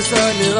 الصباح كل يوم لا تسألني رايح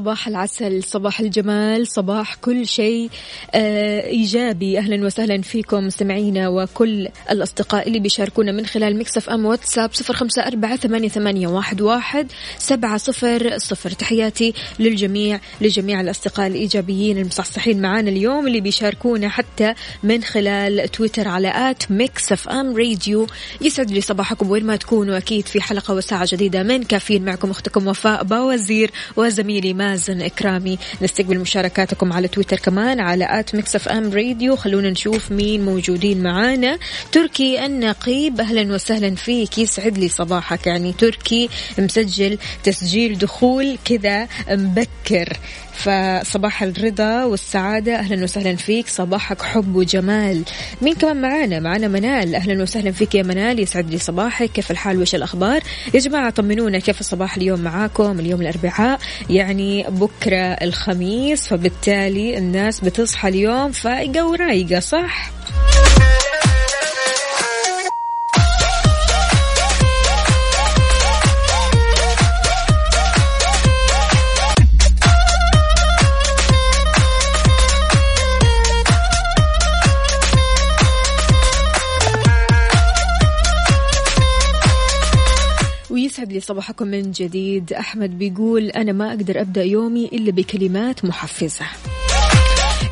صباح العسل صباح الجمال صباح كل شيء. آه إيجابي. أهلا وسهلا فيكم مستمعينا وكل الأصدقاء اللي بيشاركونا من خلال Mix FM واتساب صفر خمسة أربعة ثمانية, واحد, واحد سبعة صفر صفر. تحياتي للجميع لجميع الأصدقاء الإيجابيين المصحصحين معانا اليوم اللي بيشاركونا حتى من خلال تويتر على at Mix FM Radio. يسعد لي صباحكم وين ما تكونوا. أكيد في حلقة وساعة جديدة من كافيين معكم أختكم وفاء باوزير وزميل زميلي مازن إكرامي. نستقبل مشاركاتكم على تويتر كمان على at Mix FM Radio. خلونا نشوف مين موجودين معانا. تركي النقيب أهلا وسهلا فيك. يسعد لي صباحك. يعني تركي مسجل تسجيل دخول كذا مبكر. فصباح الرضا والسعادة. أهلا وسهلا فيك. صباحك حب وجمال. مين كمان معانا؟ معانا منال. أهلا وسهلا فيك يا منال. يسعد لي صباحك. كيف الحال؟ وش الأخبار؟ يا جماعة طمنونا. كيف الصباح اليوم معاكم؟ اليوم الأربعاء. يعني بكرة الخميس فبالتالي الناس بتصحى اليوم فايقة ورايقة صح؟ يسعد لي صباحكم من جديد. أحمد بيقول أنا ما أقدر أبدأ يومي إلا بكلمات محفزة.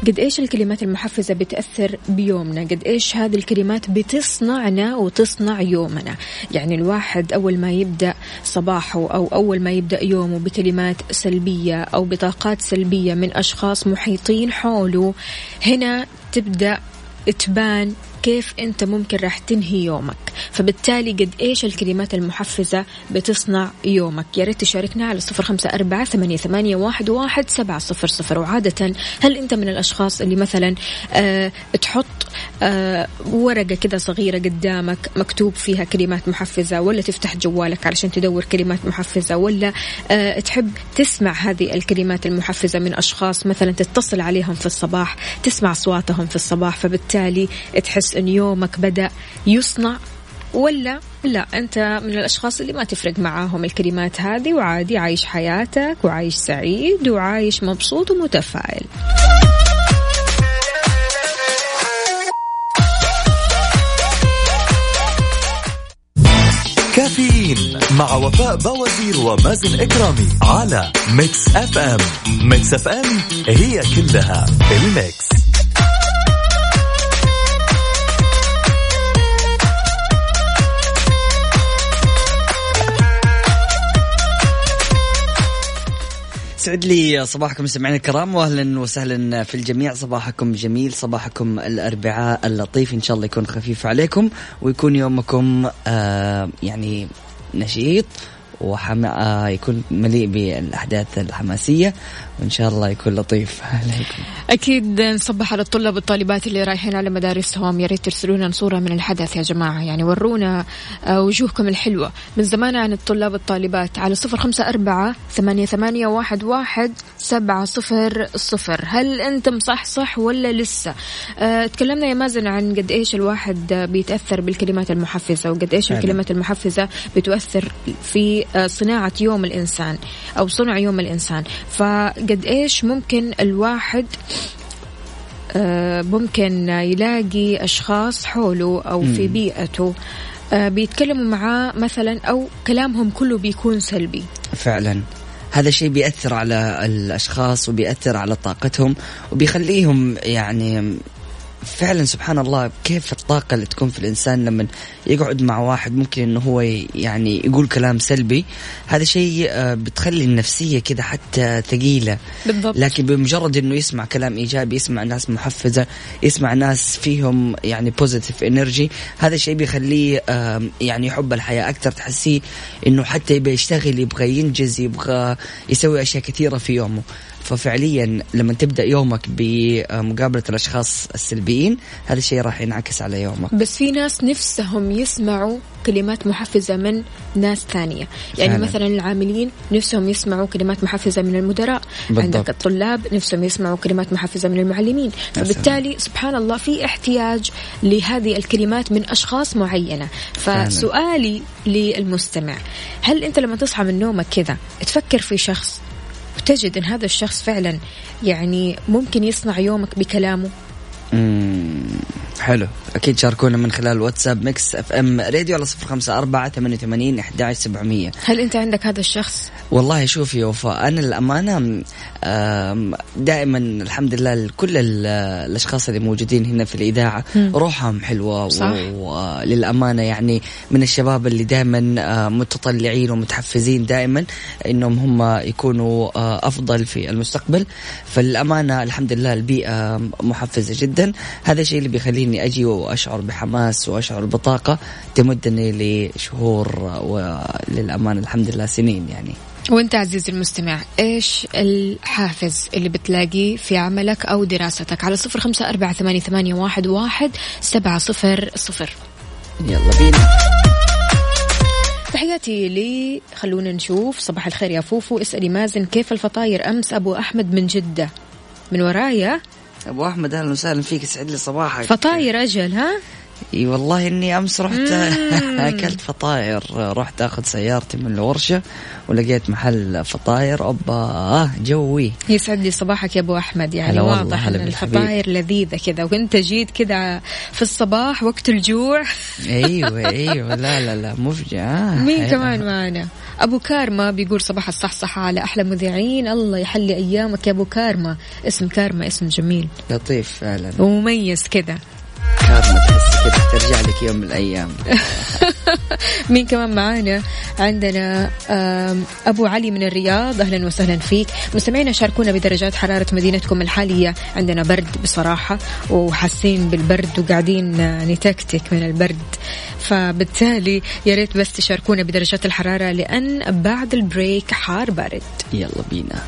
قد إيش الكلمات المحفزة بتأثر بيومنا؟ قد إيش هذه الكلمات بتصنعنا وتصنع يومنا؟ يعني الواحد أول ما يبدأ صباحه أو أول ما يبدأ يومه بكلمات سلبية أو بطاقات سلبية من أشخاص محيطين حوله هنا تبدأ تبان كيف أنت ممكن راح تنهي يومك. فبالتالي قد إيش الكلمات المحفزة بتصنع يومك. يا ريت تشاركنا على صفر خمسة أربعة ثمانية, ثمانية واحد, واحد سبعة صفر صفر. وعادة هل أنت من الأشخاص اللي مثلا أه تحط أه ورقة كذا صغيرة قدامك مكتوب فيها كلمات محفزة ولا تفتح جوالك علشان تدور كلمات محفزة ولا أه تحب تسمع هذه الكلمات المحفزة من أشخاص مثلا تتصل عليهم في الصباح تسمع أصواتهم في الصباح فبالتالي تحس أن يومك بدأ يصنع ولا لا؟ أنت من الأشخاص اللي ما تفرق معاهم الكلمات هذه وعادي عايش حياتك وعايش سعيد وعايش مبسوط ومتفائل. كافيين مع وفاء بوازير ومازن إكرامي على Mix FM. Mix FM هي كلها الميكس. يسعد لي صباحكم مستمعينا الكرام واهلا وسهلا في الجميع. صباحكم جميل صباحكم الأربعاء اللطيف. إن شاء الله يكون خفيف عليكم ويكون يومكم آه يعني نشيط. وحما يكون مليء بالأحداث الحماسية وإن شاء الله يكون لطيف عليكم. أكيد نصبح على الطلاب والطالبات اللي رايحين على مدارسهم يا ريت ترسلوا لنا صورة من الحدث يا جماعة. يعني ورونا آه، وجوهكم الحلوة. من زمان عن الطلاب والطالبات. على صفر خمسة أربعة ثمانية, ثمانية واحد, واحد سبعة صفر صفر. هل انت مصحصح ولا لسه؟ أه تكلمنا يا مازن عن قد إيش الواحد بيتأثر بالكلمات المحفزة وقد إيش الكلمات المحفزة بتؤثر في آه، صناعة يوم الإنسان أو صنع يوم الإنسان. ف قد إيش ممكن الواحد آه، ممكن يلاقي أشخاص حوله أو في بيئته آه، بيتكلموا معاه مثلا أو كلامهم كله بيكون سلبي. فعلا. هذا الشيء بيأثر على الأشخاص وبيأثر على طاقتهم وبيخليهم يعني فعلا سبحان الله كيف الطاقة اللي تكون في الإنسان لما يقعد مع واحد ممكن إنه هو يعني يقول كلام سلبي؟ هذا شيء آه، بتخلي النفسية كذا حتى ثقيلة. بالضبط. لكن بمجرد إنه يسمع كلام إيجابي يسمع ناس محفزة يسمع ناس فيهم يعني positive energy هذا الشيء بيخليه يعني يحب الحياة أكثر. تحسيه إنه حتى يبغى يشتغل يبغى ينجز يبغى يسوي أشياء كثيرة في يومه. ففعليا لما تبدأ يومك بمقابلة الأشخاص السلبيين هذا الشيء راح ينعكس على يومك. بس في ناس نفسهم يسمعوا كلمات محفزة من ناس ثانية. يعني فعلا. مثلا العاملين نفسهم يسمعوا كلمات محفزة من المدراء بالضبط. عندك الطلاب نفسهم يسمعوا كلمات محفزة من المعلمين. فبالتالي سبحان الله في احتياج لهذه الكلمات من أشخاص معينة. فسؤالي للمستمع هل أنت لما تصحى من نومك كذا تفكر في شخص؟ وتجد أن هذا الشخص فعلا يعني ممكن يصنع يومك بكلامه؟ حلو. أكيد شاركونا من خلال واتساب Mix FM Radio على صفر خمسة أربعة ثمانية وثمانين إحدى عشر سبعمئه هل أنت عندك هذا الشخص؟ والله شوفي يا وفاء أنا الأمانة دائما الحمد لله كل ال- الأشخاص اللي موجودين هنا في الإذاعة. روحهم حلوة صح. وللامانه يعني من الشباب اللي دائما متطلعين ومتحفزين دائما إنهم هم يكونوا أفضل في المستقبل. فالأمانة الحمد لله البيئة محفزة جدا. هذا الشيء اللي بيخليني أجي وأشعر بحماس وأشعر بطاقة تمدني لشهور وللامانه الحمد لله سنين يعني. وأنت عزيزي المستمع إيش الحافز اللي بتلاقيه في عملك أو دراستك؟ على صفر خمسة أربعة ثمانية, ثمانية واحد, واحد سبعة صفر صفر. يلا بينا. تحياتي لي. خلونا نشوف صباح الخير يا فوفو. اسألي مازن كيف الفطاير أمس أبو أحمد من جدة؟ من ورايا. أبو أحمد أهلا وسهلا فيك يسعد لي صباحك. فطاير أجل ها؟ إي والله إني أمس رحت أكلت فطاير. رحت آخذ سيارتي من الورشة ولقيت محل فطاير. أوبا جوي. يسعد لي صباحك يا أبو أحمد. يعني واضح إن. الفطاير لذيذة كذا. وأنت جيت كذا في الصباح وقت الجوع. أيوه أيوه. لا لا لا مفجع. مين حلو. كمان معنا؟ أبو كارما بيقول صباح الصحصحة على أحلى مذيعين. الله يحلي أيامك يا أبو كارما. اسم كارما اسم جميل. لطيف فعلا. ومميز كذا. كارما تحس كذا ترجع لك يوم من الأيام. مين كمان معانا؟ عندنا أبو علي من الرياض. أهلا وسهلا فيك. مستمعينا شاركونا بدرجات حرارة مدينتكم الحالية. عندنا برد بصراحة وحاسين بالبرد وقاعدين نتكتك من البرد. فبالتالي يا ريت بس تشاركونا بدرجات الحرارة لأن بعد ال break حار بارد. يلا بينا.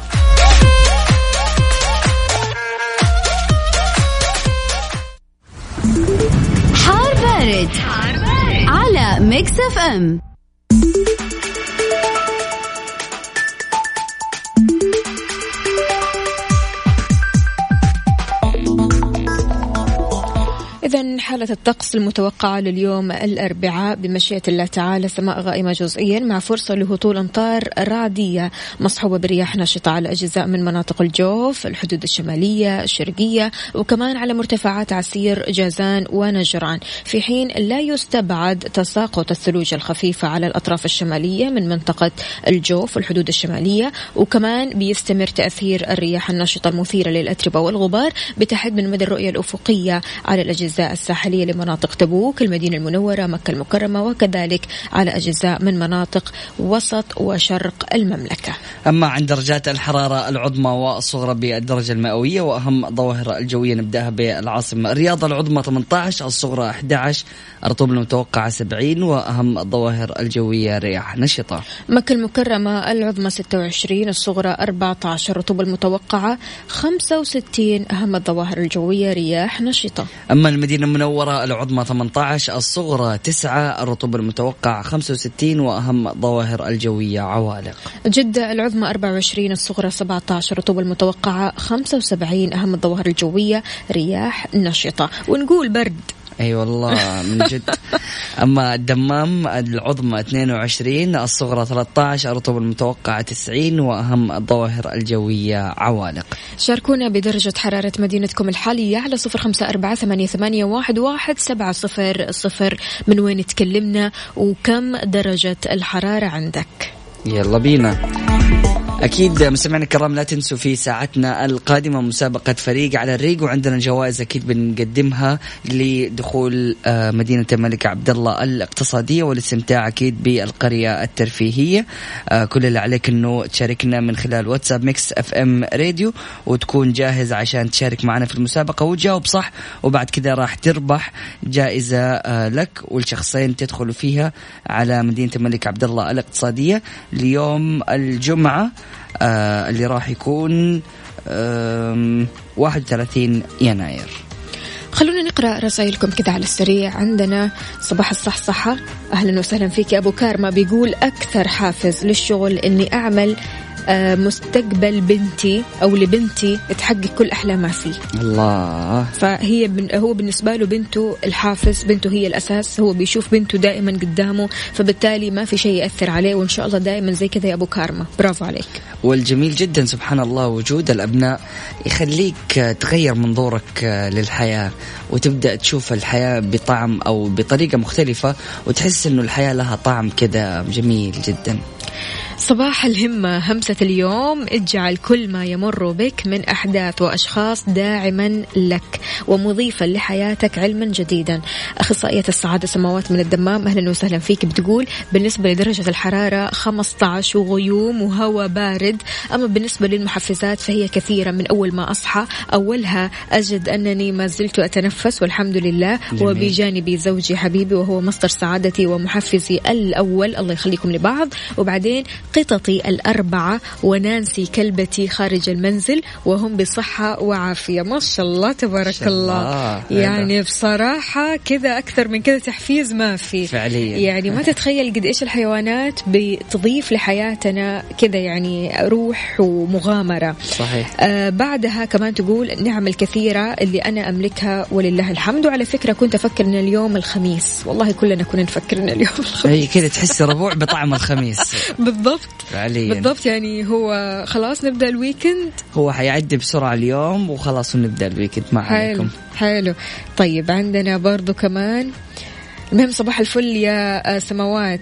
بارد. على Mix FM إذا حالة الطقس المتوقعة لليوم الأربعاء بمشيئة الله تعالى سماء غائمة جزئيا مع فرصة لهطول أمطار رعدية مصحوبة برياح نشطة على أجزاء من مناطق الجوف الحدود الشمالية الشرقية وكمان على مرتفعات عسير جازان ونجران. في حين لا يستبعد تساقط الثلوج الخفيفة على الأطراف الشمالية من منطقة الجوف والحدود الشمالية وكمان بيستمر تأثير الرياح النشطة المثيرة للأتربة والغبار بتحد من مدى الرؤية الأفقية على الأجزاء الساحلية لمناطق تبوك المدينة المنورة مكة المكرمة وكذلك على أجزاء من مناطق وسط وشرق المملكة. أما عن درجات الحرارة العظمى والصغرى بالدرجة المئوية وأهم الظواهر الجوية نبدأها بالعاصمة الرياض. العظمى 18 الصغرى 11 الرطوبة المتوقعة 70 وأهم الظواهر الجوية رياح نشطة. مكة المكرمة العظمى 26 الصغرى 14 الرطوبة المتوقعة 65 أهم الظواهر الجوية رياح نشطة. أما المدينة المنورة العظمى 18 الصغرى 9 الرطوبة المتوقعة 65 وأهم الظواهر الجوية عوالق. جدة العظمى 24 الصغرى 17 الرطوبة المتوقعة 75 أهم الظواهر الجوية رياح نشطة. ونقول برد. أي أيوة والله من جد. أما الدمام العظمى 22 الصغرى 13 الرطوبه المتوقعه 90 وأهم الظواهر الجوية عوالق. شاركونا بدرجة حرارة مدينتكم الحالية على صفر خمسة أربعة ثمانية, ثمانية واحد, واحد سبعة صفر صفر. من وين تكلمنا وكم درجة الحرارة عندك؟ يلا بينا. أكيد مستمعينا الكرام لا تنسوا في ساعتنا القادمة مسابقة فريق على الريق وعندنا جوائز أكيد بنقدمها لدخول آه، مدينة الملك عبد الله الاقتصادية والاستمتاع أكيد بالقرية الترفيهية. آه، كل اللي عليك إنه تشاركنا من خلال واتساب Mix FM Radio وتكون جاهز عشان تشارك معنا في المسابقة. وتجاوب صح وبعد كذا راح تربح جائزة آه، لك والشخصين تدخلوا فيها على مدينة الملك عبد الله الاقتصادية. ليوم الجمعة آه اللي راح يكون آه 31 يناير. خلونا نقرأ رسائلكم كذا على السريع. عندنا صباح الصحصحة أهلا وسهلا فيك يا أبو كارما بيقول أكثر حافز للشغل إني أعمل مستقبل بنتي أو لبنتي تحقق كل احلامها فيه. الله. فهي بن هو بالنسبة له بنته الحافز بنته هي الأساس هو بيشوف بنته دائما قدامه فبالتالي ما في شيء يأثر عليه وإن شاء الله دائما زي كذا يا أبو كارما برافو عليك. والجميل جدا سبحان الله وجود الأبناء يخليك تغير منظورك للحياة وتبدأ تشوف الحياة بطعم أو بطريقة مختلفة وتحس إنه الحياة لها طعم كذا جميل جدا. صباح الهمة. همسة اليوم اجعل كل ما يمر بك من أحداث وأشخاص داعما لك ومضيفا لحياتك علما جديدا. أخصائية السعادة سماوات من الدمام أهلا وسهلا فيك بتقول بالنسبة لدرجة الحرارة 15 وغيوم وهواء بارد. أما بالنسبة للمحفزات فهي كثيرة. من أول ما أصحى أولها أجد أنني ما زلت أتنفس والحمد لله. جميل. وبجانبي زوجي حبيبي وهو مصدر سعادتي ومحفزي الأول. الله يخليكم لبعض. وبعدين قططي الأربعة ونانسي كلبتي خارج المنزل وهم بصحة وعافية. ما شاء الله تبارك الله, الله. يعني بصراحة كذا أكثر من كذا تحفيز ما في. فعليا. يعني ما تتخيل قد إيش الحيوانات بتضيف لحياتنا كذا يعني روح ومغامرة. صحيح. آه بعدها كمان تقول النعم الكثيرة اللي أنا أملكها ولله الحمد. وعلى فكرة كنت أفكر أن اليوم الخميس. والله كلنا كنا نفكر أن اليوم الخميس. هي كذا تحس ربوع بطعم الخميس. بالضبط. فعليا. بالضبط يعني هو خلاص نبدأ ال weekend هو حيعدي بسرعة اليوم وخلاص ونبدا ال weekend ما عليكم. حلو. طيب عندنا برضو كمان المهم صباح الفل يا سماوات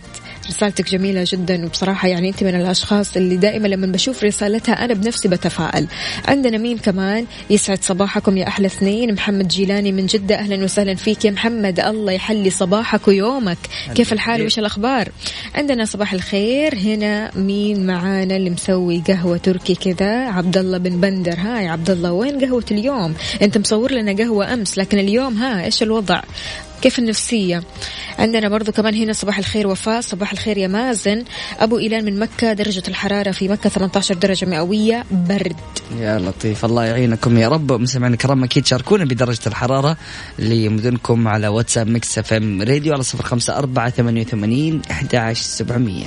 رسالتك جميلة جدا وبصراحة يعني أنت من الأشخاص اللي دائما لما بشوف رسالتها أنا بنفسي بتفائل عندنا مين كمان؟ يسعد صباحكم يا أحلى اثنين. محمد جيلاني من جدة أهلا وسهلا فيك يا محمد. الله يحلي صباحك ويومك. كيف الحال؟ وش الأخبار؟ عندنا صباح الخير. هنا مين معانا اللي مسوي قهوة تركي كذا؟ عبد الله بن بندر. هاي عبد الله وين قهوة اليوم؟ أنت مصور لنا قهوة أمس لكن اليوم ها إيش الوضع؟ كيف النفسية؟ عندنا برضو كمان هنا صباح الخير وفاء صباح الخير يا مازن. أبو إيلان من مكة درجة الحرارة في مكة 18 درجة مئوية برد. يا لطيف الله يعينكم يا رب. مستمعينا الكرام أكيد شاركونا بدرجة الحرارة لمدنكم على واتساب ميكس إف إم راديو على 054 88 11700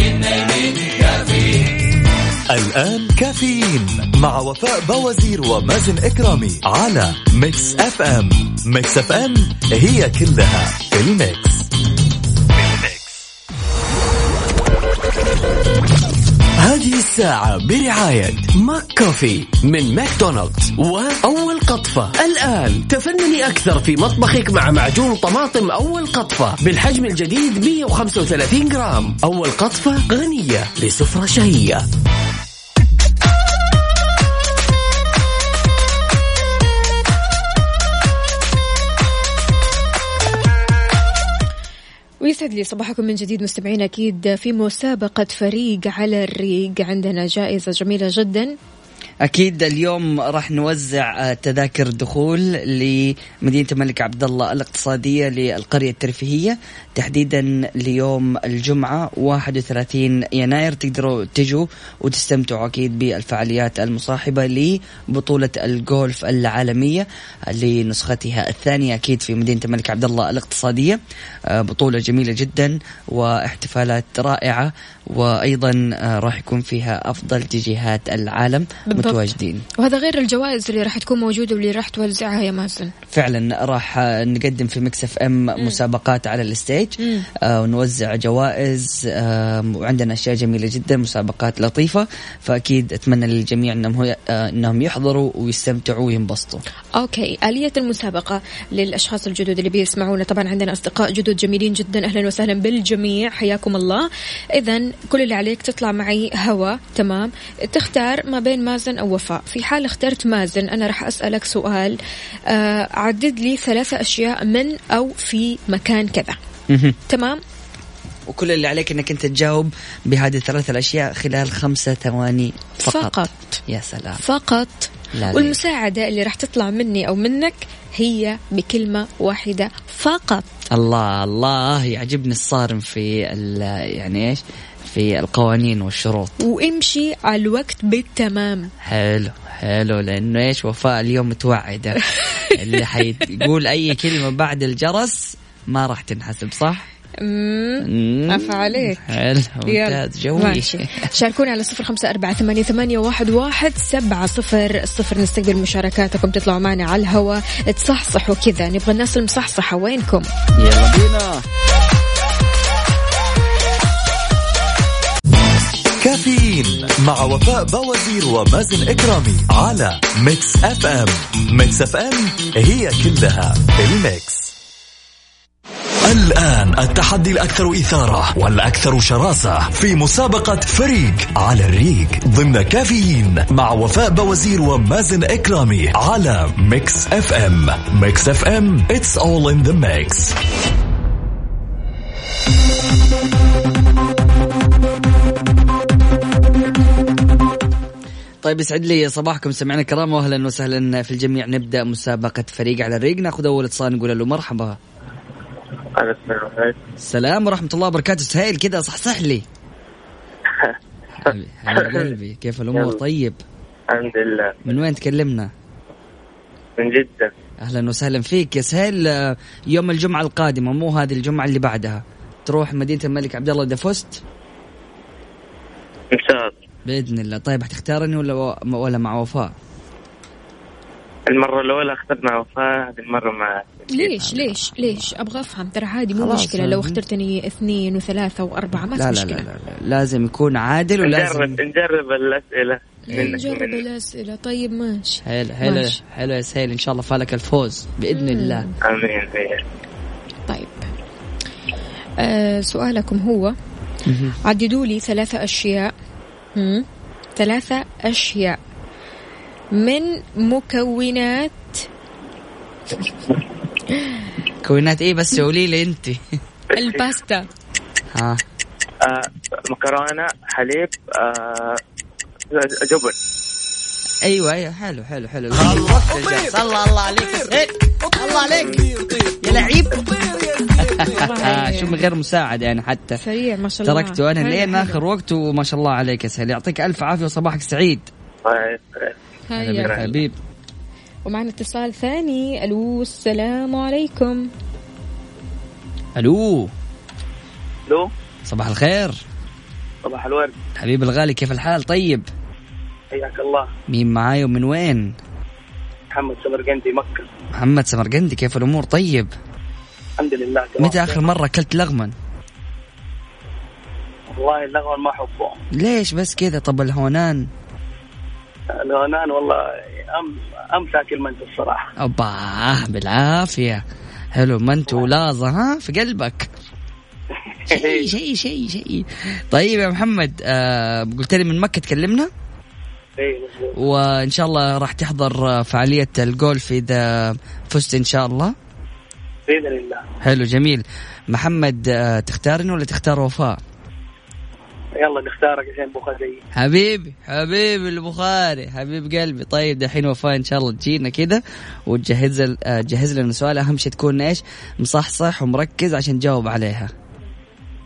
الآن كافيين مع وفاء بوازير ومازن إكرامي على Mix FM. Mix FM هي كلها في ال mix, هذه الساعة برعاية McCafé من ماكدونالدز وأول قطفة. الآن تفنني أكثر في مطبخك مع معجون طماطم أول قطفة بالحجم الجديد 135 جرام. أول قطفة غنية لسفرة شهية. ويسعد لي صباحكم من جديد مستمعين أكيد في مسابقة فريق على الريق. عندنا جائزة جميلة جدا. أكيد اليوم راح نوزع آه، تذاكر دخول لمدينة الملك عبد الله الاقتصادية للقرية الترفيهية. تحديدا ليوم الجمعة 31 يناير. تقدروا تجوا وتستمتعوا أكيد بالفعاليات المصاحبة لبطولة الجولف العالمية لنسختها الثانية أكيد في مدينة الملك عبد الله الاقتصادية. آه، بطولة جميلة جدا واحتفالات رائعة. وأيضا آه، راح يكون فيها أفضل جهات العالم بالضبط. متواجدين. وهذا غير الجوائز اللي راح تكون موجودة واللي راح توزعها يا مازن. فعلا راح نقدم في Mix FM مسابقات على ال stage. آه ونوزع جوائز آه وعندنا أشياء جميلة جدا مسابقات لطيفة. فأكيد أتمنى للجميع أنهم آه أنهم يحضروا ويستمتعوا وينبسطوا. أوكي. آلية المسابقة للأشخاص الجدد اللي بيسمعونا. طبعا عندنا أصدقاء جدد جميلين جدا. أهلا وسهلا بالجميع. حياكم الله. إذا كل اللي عليك تطلع معي هوا تمام؟ تختار ما بين مازن أو وفاء. في حال اخترت مازن أنا راح أسألك سؤال آه عدد لي ثلاثة أشياء من أو في مكان كذا. تمام؟ وكل اللي عليك إنك أنت تجاوب بهذه الثلاث الأشياء خلال خمسة ثواني فقط, فقط. يا سلام. فقط. لا والمساعدة اللي راح تطلع مني أو منك هي بكلمة واحدة فقط. الله الله يعجبني الصارم في ال- يعني إيش؟ في القوانين والشروط. وامشي على الوقت بالتمام. حلو حلو لأنه إيش وفاء اليوم متوعدة. اللي حيقول أي كلمة بعد الجرس ما راح تنحسب صح؟ عفا عليك. حلو. ممتاز جوي. ماشي. شاركونا على صفر خمسة أربعة ثمانية, ثمانية واحد, واحد سبعة صفر صفر. نستقبل مشاركاتكم تطلعوا معنا على الهواء. تصحصحوا كذا نبغى الناس المصحصحة. وينكم؟ يلا بينا. كافيين مع وفاء بوازير ومازن إكرامي على Mix FM. Mix FM هي كلها ال mix. الآن التحدي الأكثر إثارة والأكثر شراسة في مسابقة فريق على الريق ضمن كافيين مع وفاء بوازير ومازن إكرامي على Mix FM. Mix FM it's all in the mix. طيب يسعد لي صباحكم. سمعنا الكرام واهلا وسهلا في الجميع. نبدأ مسابقة فريق على الريق. نأخذ أول اتصال نقول له مرحبا. السلام ورحمة الله وبركاته. سهيل كذا صحصح لي. حبيبي كيف الأمور. طيب. الحمد لله. من وين تكلمنا؟ من جدة. أهلا وسهلا فيك يا سهيل. يوم الجمعة القادمة مو هذه الجمعة اللي بعدها. تروح مدينة الملك عبد الله إذا فزت؟ إن شاء الله. بإذن الله. طيب حتختارني ولا ولا مع وفاء؟ المرة الأولى أخذت مع وفاء هذه المرة مع ليش؟ ليش؟ ليش؟ أبغى أفهم. ترى عادي مو مشكلة. لو أنا- اخترتني اثنين وثلاثة وأربعة ما في مشكلة. لا لا لا. لازم يكون عادل ولازم نجرب نجرب الأسئلة. منك نجرب. الأسئلة. طيب ماشي. حلو حلو. حلو يا سهيل. إن شاء الله فالك الفوز بإذن الله. آمين طيب. آه سؤالكم هو عددوا لي ثلاثة أشياء. هم؟ ثلاثة أشياء. من مكونات؟ مكونات إيه بس قولي لي أنت. الباستا. ها. آه مكرونة حليب آه جبن. أيوه أيوه. حلو حلو حلو. الله الله الله عليك. يا سهيل الله عليك يا لعيب شو من غير مساعدة يعني حتى. سريع ما شاء الله. تركته أنا لين. آخر وقت وما شاء الله عليك يا سهيل. يعطيك ألف عافية وصباحك سعيد. هيا حبيب. ومعنا اتصال ثاني. ألو السلام عليكم. ألو. لو صباح الخير. صباح الورد. حبيب الغالي كيف الحال؟ طيب. حياك الله. مين معاي ومن وين؟ محمد سمرقندي مكة. محمد سمرقندي كيف الأمور؟ طيب. الحمد لله. متى آخر مرة أكلت لغمن والله اللغوان ما أحبه ليش بس كذا؟ طب الهونان؟ الهونان والله أم أمس أكل منت الصراحة. اوبا بالعافية. حلو ما انت ولازة ها في قلبك. شيء شيء شيء شيء. طيب يا محمد آه قلت لي من مكة تكلمنا؟ وإن شاء الله راح تحضر فعالية الجولف إذا فزت إن شاء الله. بإذن الله. حلو جميل. محمد آه تختارني ولا تختار وفاء؟ يلا نختارك عشان بوخا زيي حبيبي حبيبي البخاري حبيب قلبي. طيب دحين وفاء إن شاء الله تجينا كذا وتجهز ل- آه، جهز لنا سؤال. أهم شيء تكون إيش؟ مصحصح ومركز عشان تجاوب عليها.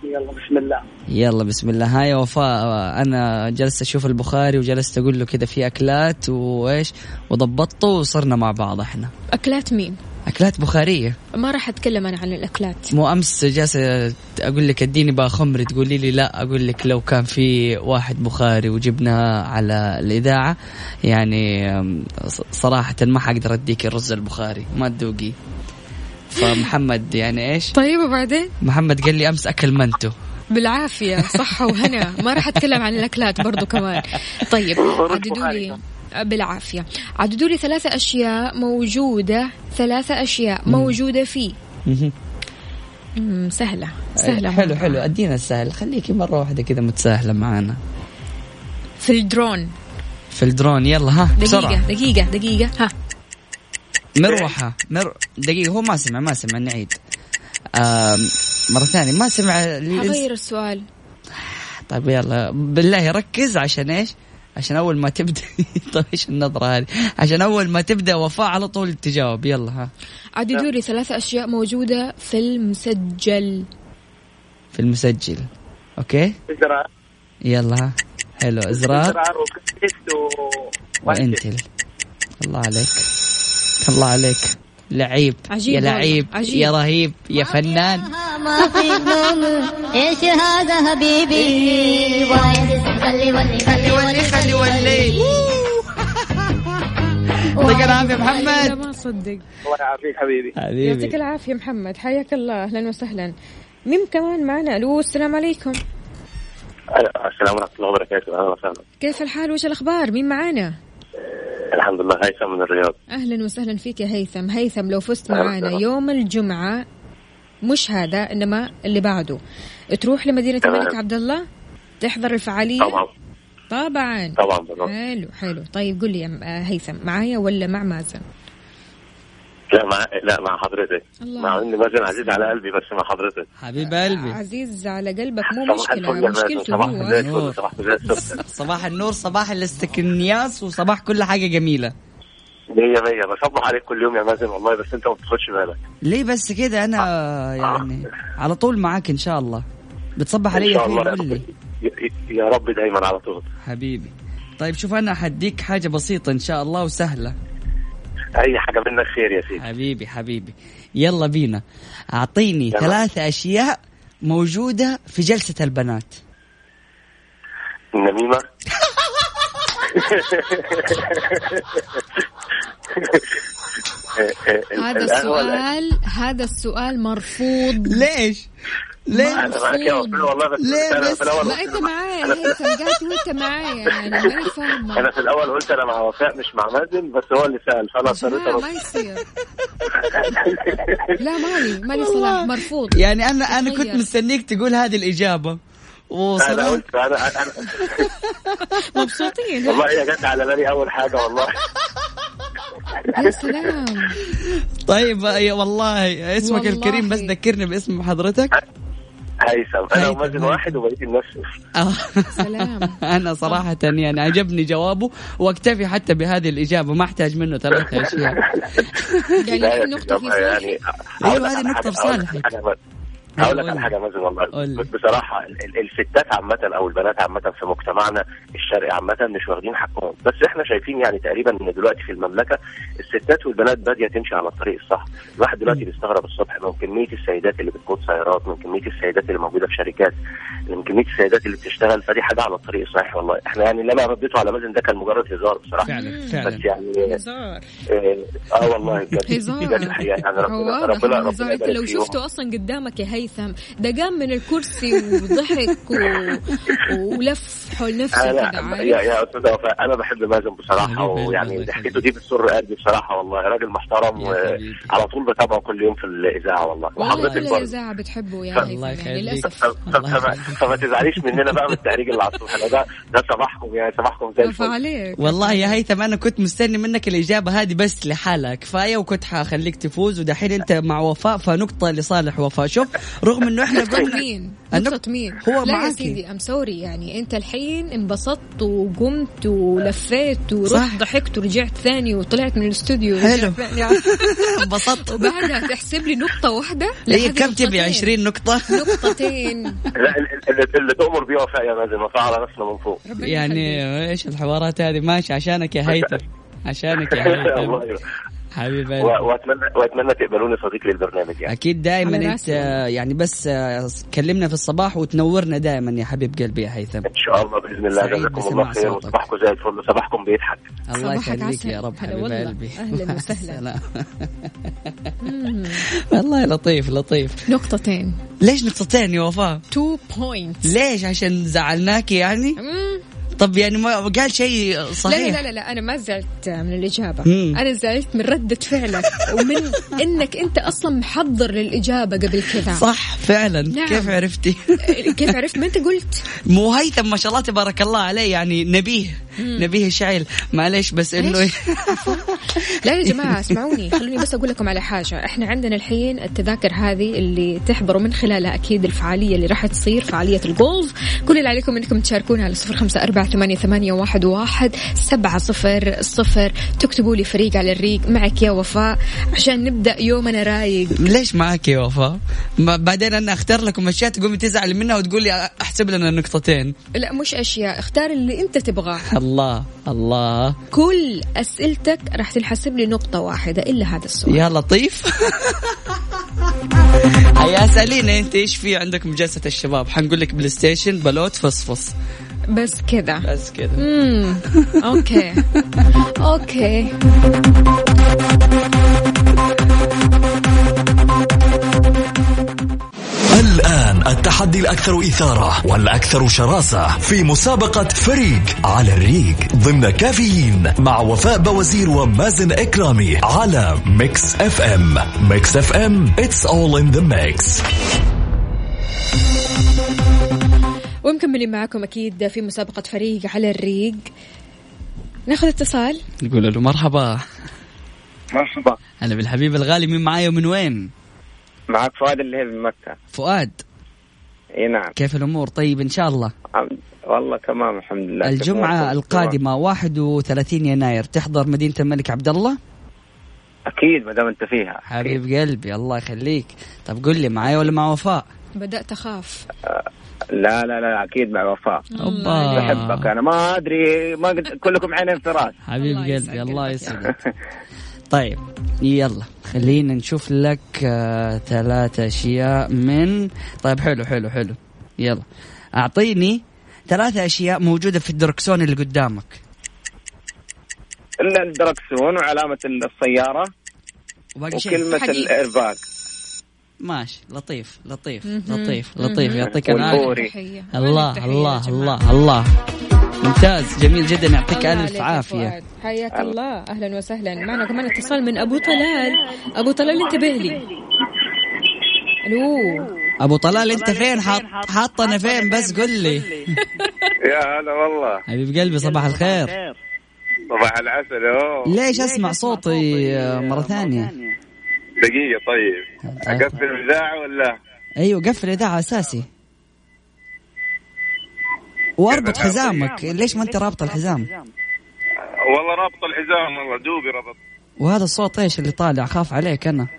يلا بسم الله. يلا بسم الله. هاي وفاء أنا جلست أشوف البخاري وجلست أقول له كذا في أكلات وإيش وضبطته وصرنا مع بعض إحنا. أكلات مين؟ أكلات بخارية. ما راح أتكلم أنا عن الأكلات. مو أمس جالسة أقول لك اديني بقى خمر تقولي لي لا أقول لك لو كان في واحد بخاري وجبناه على الإذاعة يعني صراحة ما حقدر أديك الرز البخاري ما تذوقي. فمحمد يعني إيش؟ طيب وبعدين؟ محمد قال لي أمس أكل منتو. بالعافية صحة وهنا. ما راح أتكلم عن الأكلات برضو كمان. طيب عددوا لي بالعافية. عددوا لي ثلاثة أشياء موجودة ثلاثة أشياء موجودة فيه سهلة سهلة حلو مرة. حلو. أدينا السهل. خليكي مرة واحدة كذا متساهلة معانا. في الدرون. في الدرون. يلا ها بسرعة. دقيقه دقيقة دقيقة ها. مروحة. مر... دقيقة. هو ما سمع ما سمع نعيد. آم... مرة ثانية. ما سمع حغير السؤال. طيب يلا. بالله ركز عشان إيش؟ عشان أول ما تبدأ. طيب إيش النظرة هذه؟ عشان أول ما تبدأ وفاء على طول تجاوب. يلا ها. عددوا لي ثلاثة أشياء موجودة في المسجل. في المسجل. أوكي؟ ازرار يلا ها. حلو. ازرار وكريست و وإنتل. الله عليك. الله عليك. لعيب عجيب يا لعيب عجيب. يا رهيب يا فنان. ما في نوم إيش هذا حبيبي؟ خلي ولي خلي ولي. خلي ولي يعطيك العافية لا محمد. ما صدق. الله يعافيك حبيبي. حبيبي. يعطيك العافية محمد. حياك الله. أهلا وسهلا. مين كمان معنا؟ ألو السلام عليكم. السلام ورحمة الله وبركاته. أهلا وسهلا. كيف الحال؟ وش الأخبار؟ مين معانا الحمد لله هيثم من الرياض. أهلا وسهلا فيك يا هيثم. هيثم لو فزت معانا. يوم الجمعة مش هذا إنما اللي بعده. تروح لمدينة. الملك عبد الله؟ تحضر الفعالية؟ طبعا. طبعا. طبعا حلو حلو. طيب قل لي آه، هيثم معايا ولا مع مازن؟ لا مع لا مع حضرتك. الله. مع إن مازن عزيز على قلبي بس مع حضرتك. حبيب قلبي. عزيز على قلبك مو صباح مشكلة مشكلته صباح هو. صباح صباح النور. صباح الاستكنياس وصباح كل حاجة جميلة. مية مية. بصبح عليك كل يوم يا مازن والله بس أنت ما بتاخدش بالك. ليه بس كده؟ أنا يعني على طول معاك إن شاء الله. بتصبح علي الله قول لي. يا- رب دايما على طول. حبيبي. طيب شوف أنا حديك حاجة بسيطة إن شاء الله وسهلة. أي حاجة منك خير يا سيدي. حبيبي حبيبي. يلا بينا. أعطيني يلا. ثلاثة أشياء موجودة في جلسة البنات. النميمة هذا السؤال هذا السؤال مرفوض. ليش؟ ليه؟ أنا معاك يا وفاء والله بس ليه أنا بس؟ في الأول ما أنت معايا هيثم قاعد وأنت معايا يعني ماني فاهمة أنا في الأول قلت أنا مع وفاء مش مع مازن بس هو اللي سأل فأنا اضطريت لا ما يصير لا مالي مالي صلاح مرفوض يعني أنا أنا كنت. مستنيك تقول هذه الإجابة أنا قلت أنا أنا مبسوطين؟ والله هي جت على بالي أول حاجة والله يا سلام طيب يا والله اسمك والله. الكريم بس ذكرني باسم حضرتك هيثم أنا ومازن. واحد وبقيت الناس صفر. آه. سلام أنا صراحة يعني عجبني جوابه وأكتفي حتى بهذه الإجابة ما أحتاج منه ثلاثة أشياء يعني نقطة في يعني لك هذه حاجة- في صالحك. على حاجة بس. هقول لك على. حاجة مازن والله. بصراحة ال- ال- الستات عامة أو البنات عامة في مجتمعنا الشرقي عامة مش واخدين حقهم. بس إحنا شايفين يعني تقريبا إن دلوقتي في المملكة الستات والبنات بادية تمشي على الطريق الصح. الواحد دلوقتي بيستغرب الصبح من كمية السيدات اللي بتقود سيارات من كمية السيدات اللي موجودة في شركات من كمية السيدات اللي بتشتغل. فدي حاجة على الطريق الصحيح والله. إحنا يعني اللي أنا رديته على مازن ده كان مجرد هزار بصراحة. فعلا بس فعلا. يعني هزار. آه, آه والله بجد. هزار. بجد الحقيقة يعني ربنا ربنا ربنا أنت لو. شفته أصلا قدامك يا هيثم ده قام من الكرسي وضحك و... ولف حول نفسه كذا يا يا أستاذ وفاء أنا بحب مازن بصراحة ويعني. ضحكته دي بتسر قلبي بصراحة والله. راجل محترم. وعلى طول بتابعه كل يوم في الإذاعة والله. والله وحضرتك كل برضه. الاذاعه بتحبه يا الله هيثم يعني يخليك. للأسف. طب- طب- الله فما تزعليش مننا بقى من التهريج اللي على الصبح ده ده ده صباحكم يعني صباحكم زي الفل. عليك. والله يا هيثم أنا كنت مستني منك الإجابة هذه بس لحالها كفايه وكنت حخليك تفوز ودحين أنت مع وفاء فنقطة لصالح وفاء. شوف رغم إنه إحنا نقطة قلنا مين؟ نقطة مين؟ هو لا يا. سيدي I'm sorry يعني أنت الحين انبسطت وقمت ولفيت ورحت. ضحكت ورجعت ثاني وطلعت من الاستوديو حلو. انبسطت وبعدها تحسب لي نقطة واحدة هي هذه كم تبي نقطتين. 20 نقطة نقطتين لا ال- اللي, اللي تؤمر بيه وفاء يا مازن وفاء على نفسنا من فوق يعني. إيش الحوارات هذه ماشي عشانك يا هيثم عشانك يا هيثم حبيب واتمنى وأتمنى تقبلوني صديق للبرنامج يعني. أكيد دائما أنت. يعني بس آه، كلمنا في الصباح وتنورنا دائما يا حبيب قلبي يا هيثم. إن شاء الله بإذن الله جزاكم الله خير. وصباحكم زي الفل وصباحكم بيضحك الله يخليك. يا رب حبيب والله. قلبي. أهلاً مع وسهلاً. والله لطيف لطيف. نقطتين. ليش نقطتين يا وفاء؟ 2 بوينتس ليش؟ عشان زعلناكي يعني؟ طب يعني ما قال شيء لا صحيح. لا لا لا أنا ما زعلت من الإجابة. مم. أنا زعلت من رده فعلك ومن إنك أنت أصلا محضر للإجابة قبل كذا. صح فعلا. نعم. كيف عرفتي؟ كيف عرفت؟ ما أنت قلت. مو هيثم ما شاء الله تبارك الله عليه يعني نبيه. نبيه الشعيل معليش بس انه؟ لا يا جماعة اسمعوني خلوني بس أقول لكم على حاجة. إحنا عندنا الحين التذاكر هذه اللي تحضروا من خلالها أكيد الفعالية اللي راح تصير فعالية الجولف كل اللي عليكم أنكم تشاركونا على صفر خمسة أربعة ثمانية, ثمانية واحد, واحد سبعة صفر صفر. تكتبوا لي فريق على الريق معك يا وفاء عشان نبدأ يومنا رايق. ليش معك يا وفاء؟ بعدين أنا أختار لكم أشياء تقومي تزعل منها وتقول لي أحسب لنا نقطتين. لا مش أشياء اختار اللي أنت تبغاه. الله الله. كل أسئلتك راح تنحسب لي نقطة واحدة إلا هذا السؤال. يا لطيف. هيا اسالينا أنت إيش في عندكم جلسه الشباب؟ حنقول لك بلاي ستيشن بلوت فصفص بس كذا. بس كذا. امم Okay. Okay. الأكثر إثارة والأكثر شراسة في مسابقة فريق على الريق ضمن كافيين مع وفاء بوازير ومازن إكرامي على Mix FM. Mix FM. It's all in the mix. ومكملين معكم أكيد في مسابقة فريق على الريق. ناخذ اتصال. نقول له مرحبا. مرحبا. هلا بالحبيب الغالي مين معايا ومن وين؟ معك فؤاد اللي هي من مكة. فؤاد. إي نعم. كيف الأمور؟ طيب إن شاء الله. الحمد- والله تمام الحمد لله. الجمعة تمام. القادمة 31 يناير. تحضر مدينة الملك عبد الله أكيد ما دام أنت فيها. حبيب قلبي الله يخليك. طب قل لي معايا ولا مع وفاء؟ بدأت أخاف. لا لا لا أكيد مع وفاء. أوبا. بحبك أنا ما أدري ما قد... كلكم عينين في رأس. حبيب قلبي الله. يسعدك. طيب يلا خلينا نشوف لك آه، ثلاثة أشياء من طيب حلو حلو حلو يلا أعطيني ثلاثة أشياء موجودة في الدركسون اللي قدامك الا الدركسون وعلامة السيارة وباقي شيء وكلمة حديد. الإيرباك ماشي لطيف لطيف. لطيف لطيف. يعطيك العافية الله الله؟ الله الله ممتاز جميل جدا. يعطيك عافية. فؤاد. حياك الله. أهلا وسهلا. معنا كمان اتصال من أبو طلال. أبو طلال انتبه لي. ألو. أبو طلال أنت فين؟ حاط حاطنا فين؟ بس قل لي. يا هلا والله. حبيب قلبي صباح الخير. صباح العسل أوه. ليش أسمع صوتي مرة ثانية؟ دقيقة طيب. أقفل الإذاعة ولا؟ أيوه قفل الإذاعة أساسي. واربط حزامك. ليش ما أنت رابط الحزام؟ والله رابط الحزام والله دوبي ربط وهذا الصوت إيش اللي طالع؟ خاف عليك أنا.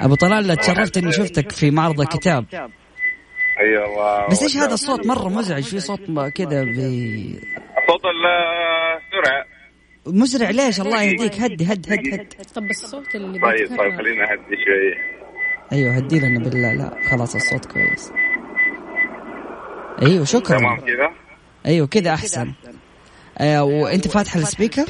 أبو طلال تشرفت إني شفتك في معرض الكتاب. اي والله بس إيش هذا الصوت؟ مرة مزعج. في صوت كذا بي... صوت السرعه مزرع ليش؟ الله يهديك. هدي هد هد هد طب الصوت اللي طيب طيب خلينا اهدي شوية أيوه هدي لنا بالله. لا خلاص الصوت كويس. أيوه شكرا. تمام كذا أيوه كذا أحسن. آه وأنت فاتح السبيكر؟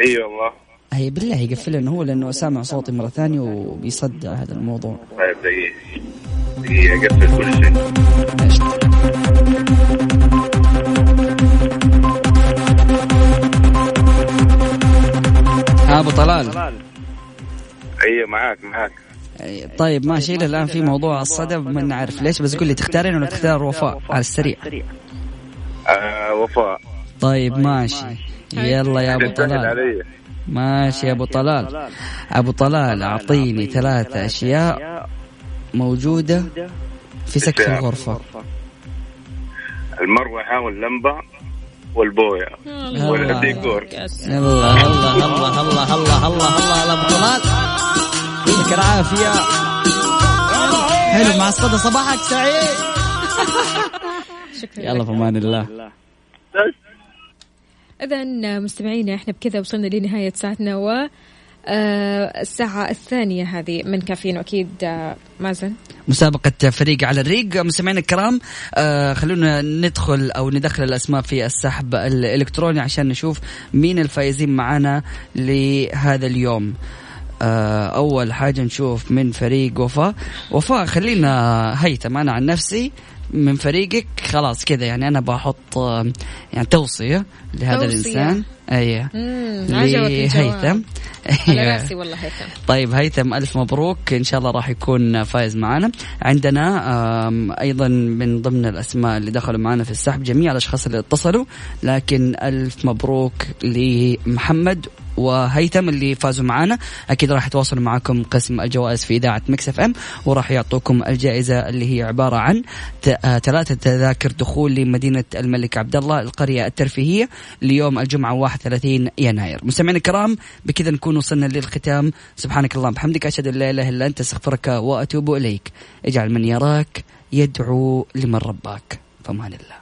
اي والله. هي بالله يقفل لنا هو لأنه سامع صوتي مرة ثانية وبيصدع هذا الموضوع. طيب دقيقة. دقيقة اقفل كل شيء. أبو طلال. أيوه معاك معاك. طيب ماشي. إلى الآن في موضوع الصدى ما نعرف ليش. بس قول لي تختارين ولا تختار وفاء على السريع؟ آه وفاء. طيب ماشي. يلا يا أبو طلال. ماشي يا أبو طلال. أبو طلال أعطيني ثلاثة أشياء موجودة في سقف الغرفة. المروحة واللمبة والبوية. والديكور. الله الله الله الله الله الله الله الله أبو طلال. يعطيك العافية. حلو مع الصدى. صباحك سعيد. شكرا يلا في أمان الله. إذا مستمعينا إحنا بكذا وصلنا لنهاية ساعتنا و آه، الساعة الثانية هذه من كافيين وأكيد آه، مازن. مسابقة فريق على الريق. مستمعينا الكرام آه خلونا ندخل أو ندخل الأسماء في السحب الإلكتروني عشان نشوف مين الفائزين معنا لهذا اليوم. آه أول حاجة نشوف من فريق وفاء. وفاء خلينا هيثم. أنا عن نفسي من فريقك خلاص كذا يعني أنا بحط آه، يعني توصية لهذا توصية. عجبك الجواب. لهيثم أيوة. رأسي والله هيثم. طيب هيثم ألف مبروك. إن شاء الله راح يكون فايز معنا. عندنا آم، أيضا من ضمن الأسماء اللي دخلوا معنا في السحب جميع الأشخاص اللي اتصلوا. لكن ألف مبروك لمحمد وهيثم اللي فازوا معنا أكيد راح يتواصلوا معكم قسم الجوائز في إذاعة Mix FM وراح يعطوكم الجائزة اللي هي عبارة عن آه، ثلاثة تذاكر دخول لمدينة الملك عبد الله القرية الترفيهية ليوم الجمعة 31 يناير. مستمعينا الكرام بكذا نكون وصلنا للختام. سبحانك اللهم بحمدك أشهد أن لا إله إلا أنت أستغفرك وأتوب إليك. اجعل من يراك يدعو لمن رباك. فمان الله.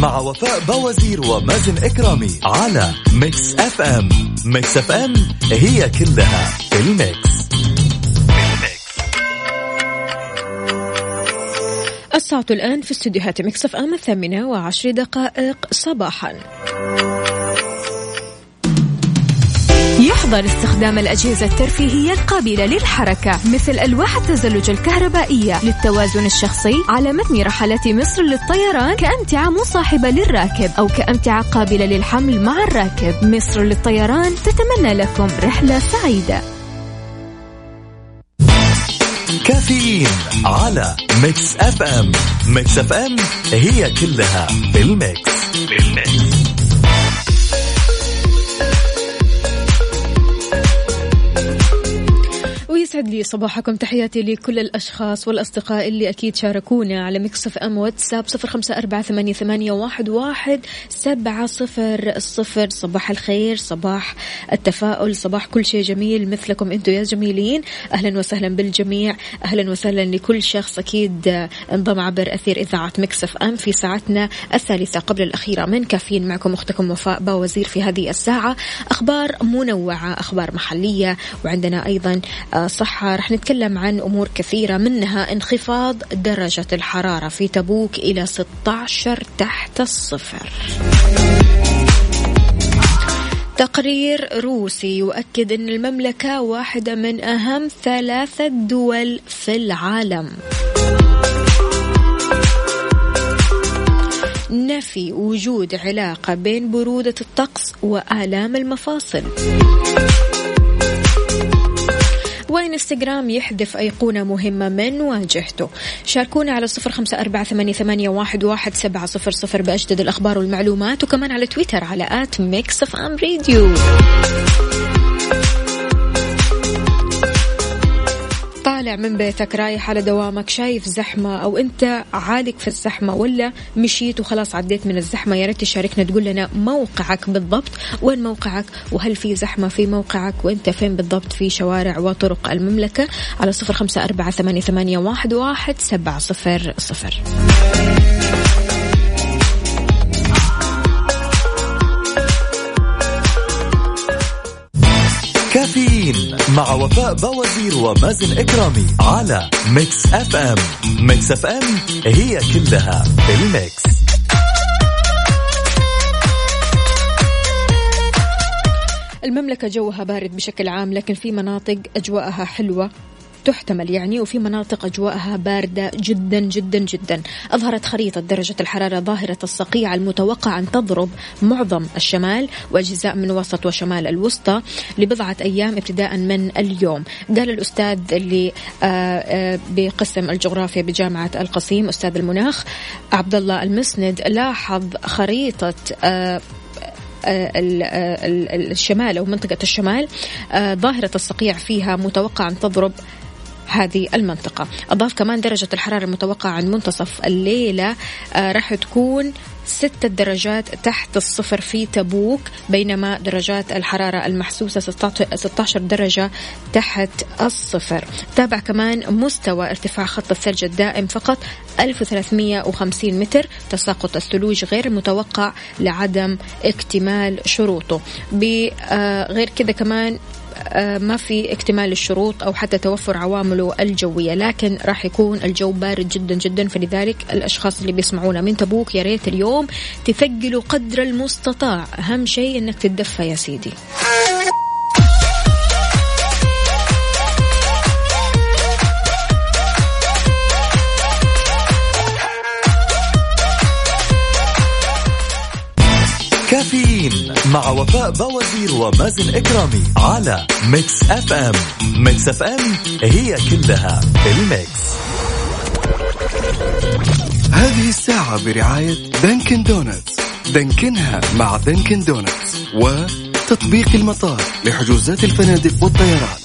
مع وفاء بوازير ومازن إكرامي على Mix FM Mix FM it's all in the mix. الساعة الآن في استديوهات Mix FM الثامنة وعشر دقائق صباحا. يحظر استخدام الأجهزة الترفيهية القابلة للحركة مثل ألواح التزلج الكهربائية للتوازن الشخصي على متن رحلات مصر للطيران كأمتعة مصاحبة للراكب أو كأمتعة قابلة للحمل مع الراكب. مصر للطيران تتمنى لكم رحلة سعيدة. كافيين على Mix FM. Mix FM it's all in the mix. ويسعد لي صباحكم. تحياتي لكل الأشخاص والأصدقاء اللي أكيد شاركونا على Mix FM واتساب صفر خمسة أربعة ثمانية, ثمانية واحد, واحد سبعة صفر الصفر صباح الخير صباح التفاؤل صباح كل شيء جميل مثلكم أنتم يا جميلين. أهلا وسهلا بالجميع. أهلا وسهلا لكل شخص أكيد انضم عبر أثير إذاعة مكسف أم في ساعتنا الثالثة قبل الأخيرة من كافيين. معكم أختكم وفاء باوزير في هذه الساعة. أخبار منوعة أخبار محلية وعندنا أيضا آه، صحة. رح نتكلم عن أمور كثيرة منها انخفاض درجة الحرارة في تبوك إلى 16 تحت الصفر. تقرير روسي يؤكد أن المملكة واحدة من أهم ثلاثة دول في العالم. نفي وجود علاقة بين برودة الطقس وآلام المفاصل. وإنستغرام يحذف أيقونة مهمة من واجهته. شاركونا على صفر خمسة أربعة ثمانية, واحد, سبعة صفر صفر بأجدد الأخبار والمعلومات وكمان على تويتر على at Mix FM Radio. طالع من بيتك رايح على دوامك شايف زحمة أو أنت عالق في الزحمة ولا مشيت وخلاص عديت من الزحمة يا ريت تشاركنا تقول لنا موقعك بالضبط وين موقعك؟ وهل في زحمة في موقعك؟ وأنت فين بالضبط؟ في شوارع وطرق المملكة على صفر خمسة أربعة ثمانية, واحد سبعة صفر صفر. كافيين مع وفاء بوازير ومازن إكرامي على Mix FM Mix F ام هي كلها الميكس. المملكة جوها بارد بشكل عام لكن في مناطق أجواءها حلوة. تحتمل يعني وفي مناطق أجواءها باردة جدا جدا جدا. أظهرت خريطة درجة الحرارة ظاهرة الصقيع المتوقع أن تضرب معظم الشمال وأجزاء من وسط وشمال الوسطى لبضعة أيام ابتداء من اليوم. قال الأستاذ اللي آه، آه، بقسم الجغرافيا بجامعة القصيم أستاذ المناخ عبد الله المسند لاحظ خريطة آه، الشمال أو منطقة الشمال ظاهرة الصقيع فيها متوقع أن تضرب هذه المنطقة. أضاف كمان درجة الحرارة المتوقعة عن منتصف الليلة آه راح تكون ستة درجات تحت الصفر في تبوك بينما درجات الحرارة المحسوسة 16 درجة تحت الصفر. تابع كمان مستوى ارتفاع خط الثلج الدائم فقط 1350 متر تساقط الثلوج غير متوقع لعدم اكتمال شروطه. آه، كذا كمان ما في اكتمال الشروط أو حتى توفر عوامله الجوية لكن راح يكون الجو بارد جدا جدا. فلذلك الأشخاص اللي بيسمعونا من تبوك يا ريت اليوم تثقلوا قدر المستطاع. أهم شيء أنك تتدفى يا سيدي. كافيين مع وفاء بوازير ومازن إكرامي على Mix FM. Mix FM it's all in the mix. هذه الساعة برعاية Dunkin' Donuts. دانكنها مع Dunkin' Donuts وتطبيق المطار لحجوزات الفنادق والطيران.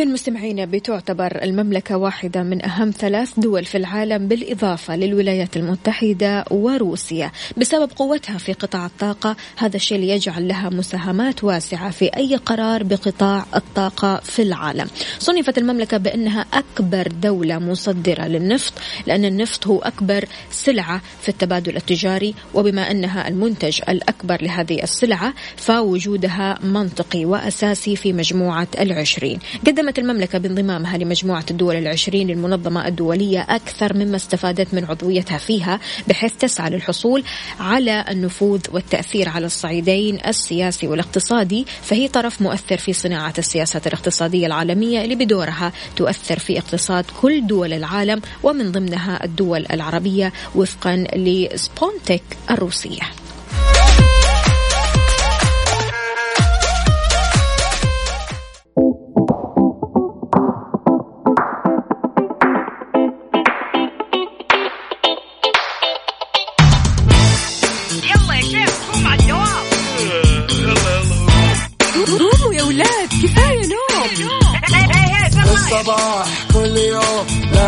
إذا مستمعينا بتعتبر المملكة واحدة من أهم ثلاث دول في العالم بالإضافة للولايات المتحدة وروسيا. بسبب قوتها في قطاع الطاقة هذا الشيء اللي يجعل لها مساهمات واسعة في أي قرار بقطاع الطاقة في العالم. صنفت المملكة بأنها أكبر دولة مصدرة للنفط لأن النفط هو أكبر سلعة في التبادل التجاري وبما أنها المنتج الأكبر لهذه السلعة فوجودها منطقي وأساسي في مجموعة العشرين. قدمت قدمت المملكة بانضمامها لمجموعة الدول العشرين للمنظمة الدولية أكثر مما استفادت من عضويتها فيها بحيث تسعى للحصول على النفوذ والتأثير على الصعيدين السياسي والاقتصادي فهي طرف مؤثر في صناعة السياسات الاقتصادية العالمية اللي بدورها تؤثر في اقتصاد كل دول العالم ومن ضمنها الدول العربية وفقا لسبونتك الروسية.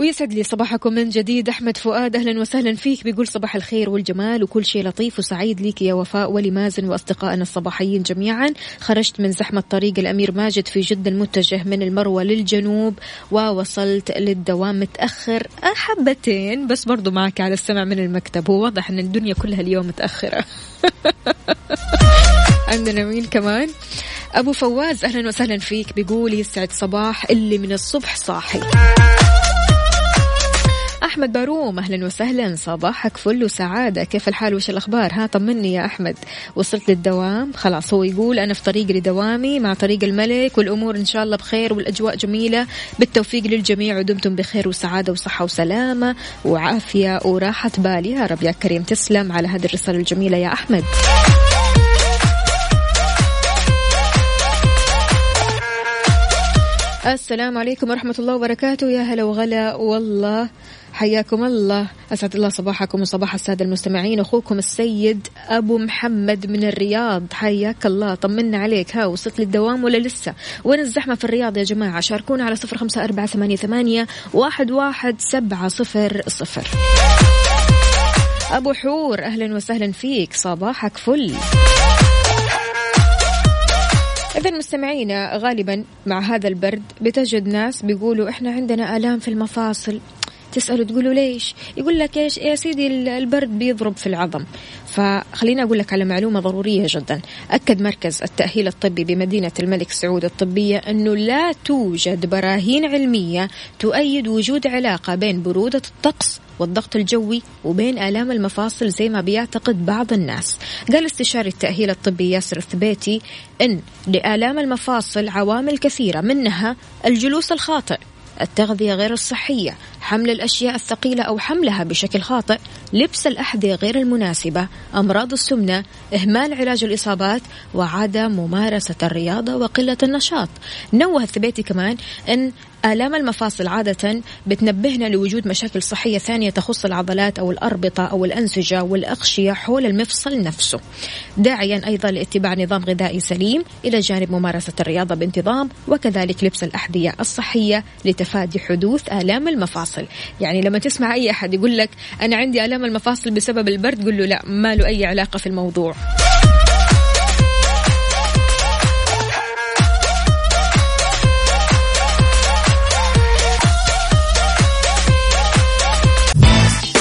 ويسعد لي صباحكم من جديد. أحمد فؤاد أهلا وسهلا فيك. بيقول صباح الخير والجمال وكل شيء لطيف وسعيد ليك يا وفاء ولمازن وأصدقائنا الصباحيين جميعا. خرجت من زحمة طريق الأمير ماجد في جدة المتجه من المروة للجنوب ووصلت للدوام متأخر حبتين بس برضو معك على السمع من المكتب. هو واضح إن الدنيا كلها اليوم متأخرة. عندنا مين كمان؟ أبو فواز أهلا وسهلا فيك. بيقول يسعد صباح اللي من الصبح صاحي. أحمد باروم أهلا وسهلا. صباحك فل وسعادة. كيف الحال؟ وش الأخبار؟ ها طمني يا أحمد. وصلت للدوام؟ خلاص هو يقول أنا في طريق لدوامي مع طريق الملك والأمور إن شاء الله بخير والأجواء جميلة. بالتوفيق للجميع ودمتم بخير وسعادة وصحة وسلامة وعافية وراحة بال. يا رب يا كريم تسلم على هذه الرسالة الجميلة يا أحمد. السلام عليكم ورحمة الله وبركاته. يا هلا وغلا. والله حياكم الله. أسعد الله صباحكم وصباح السادة المستمعين. أخوكم السيد أبو محمد من الرياض. حياك الله. طمنا عليك. ها وصلت للدوام ولا لسه؟ وين الزحمة في الرياض يا جماعة؟ شاركونا على صفر خمسة أربعة ثمانية, واحد, واحد سبعة صفر صفر. أبو حور أهلا وسهلا فيك. صباحك فل. إذا مستمعينا غالبا مع هذا البرد بتجد ناس بيقولوا إحنا عندنا آلام في المفاصل. تسأله تقولوا ليش؟ يقول لك إيش؟ يا سيدي البرد بيضرب في العظم. فخليني أقول لك على معلومة ضرورية جدا. أكد مركز التأهيل الطبي بمدينة الملك سعود الطبية أنه لا توجد براهين علمية تؤيد وجود علاقة بين برودة الطقس والضغط الجوي وبين آلام المفاصل زي ما بيعتقد بعض الناس. قال استشاري التأهيل الطبي ياسر الثبيتي أن لآلام المفاصل عوامل كثيرة منها الجلوس الخاطئ. التغذية غير الصحية حمل الأشياء الثقيلة أو حملها بشكل خاطئ لبس الأحذية غير المناسبة أمراض السمنة إهمال علاج الإصابات وعدم ممارسة الرياضة وقلة النشاط. نوه الثبيتي كمان أن آلام المفاصل عادة بتنبهنا لوجود مشاكل صحية ثانية تخص العضلات أو الأربطة أو الأنسجة والأغشية حول المفصل نفسه. داعيا أيضا لاتباع نظام غذائي سليم إلى جانب ممارسة الرياضة بانتظام وكذلك لبس الأحذية الصحية لتفادي حدوث آلام المفاصل. يعني لما تسمع أي أحد يقول لك أنا عندي آلام المفاصل بسبب البرد قل له لا ما له أي علاقة في الموضوع.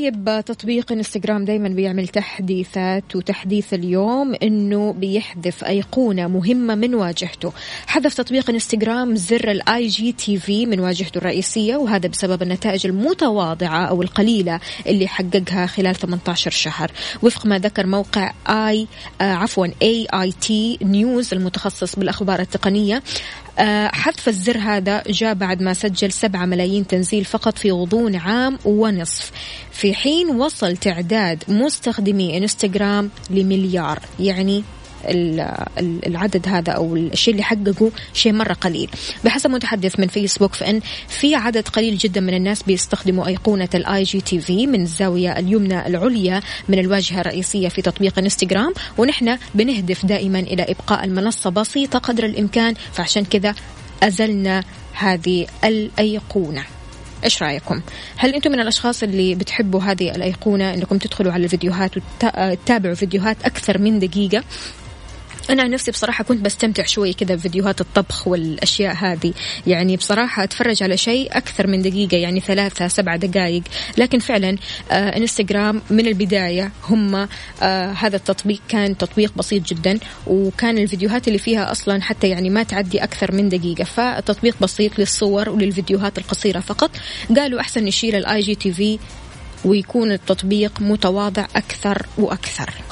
طيب تطبيق إنستغرام دايما بيعمل تحديثات وتحديث اليوم إنه بيحذف أيقونة مهمة من واجهته. حذف تطبيق إنستغرام زر ال IGTV من واجهته الرئيسية وهذا بسبب النتائج المتواضعة أو القليلة اللي حققها خلال 18 شهر. وفق ما ذكر موقع A آه عفوا AIT News المتخصص بالأخبار التقنية حذف الزر هذا جاء بعد ما سجل 7 ملايين تنزيل فقط في غضون عام ونصف. في حين وصل تعداد مستخدمي إنستغرام لمليار يعني العدد هذا أو الشيء اللي حققه شيء مرة قليل بحسب متحدث من فيسبوك فإن في عدد قليل جدا من الناس بيستخدموا أيقونة ال IGTV من الزاوية اليمنى العليا من الواجهة الرئيسية في تطبيق إنستغرام ونحن بنهدف دائما إلى إبقاء المنصة بسيطة قدر الإمكان فعشان كذا أزلنا هذه الأيقونة إيش رأيكم؟ هل أنتم من الأشخاص اللي بتحبوا هذه الأيقونة إنكم تدخلوا على الفيديوهات وتتابعوا فيديوهات أكثر من دقيقة؟ أنا عن نفسي بصراحة كنت بستمتع شوي كذا بفيديوهات الطبخ والأشياء هذه. يعني بصراحة أتفرج على شيء أكثر من دقيقة يعني ثلاثة سبعة دقائق لكن فعلا آه إنستغرام من البداية هم آه هذا التطبيق كان تطبيق بسيط جدا وكان الفيديوهات اللي فيها أصلا حتى يعني ما تعدي أكثر من دقيقة. فالتطبيق بسيط للصور وللفيديوهات القصيرة فقط. قالوا أحسن نشيل ال IGTV ويكون التطبيق متواضع أكثر وأكثر.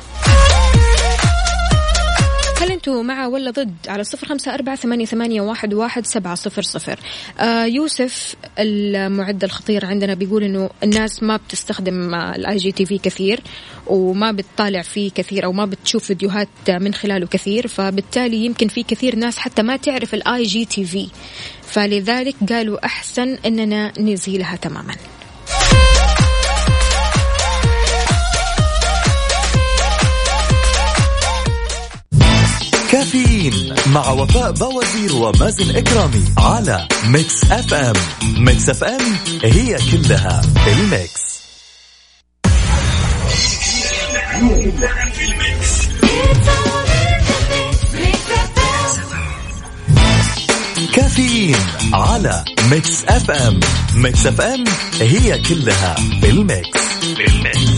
هل أنتم مع ولا ضد؟ على صفر خمسة أربعة ثمانية, ثمانية واحد, واحد سبعة صفر صفر. آه يوسف المعد الخطير عندنا بيقول إنه الناس ما بتستخدم ال IGTV كثير وما بتطالع فيه كثير أو ما بتشوف فيديوهات من خلاله كثير فبالتالي يمكن في كثير ناس حتى ما تعرف ال IGTV فلذلك قالوا أحسن إننا نزيلها تماما. كافيين مع وفاء باوزير ومازن إكرامي على Mix FM. Mix FM هي كلها ال mix. كافيين على Mix FM. Mix FM هي كلها بال mix بال mix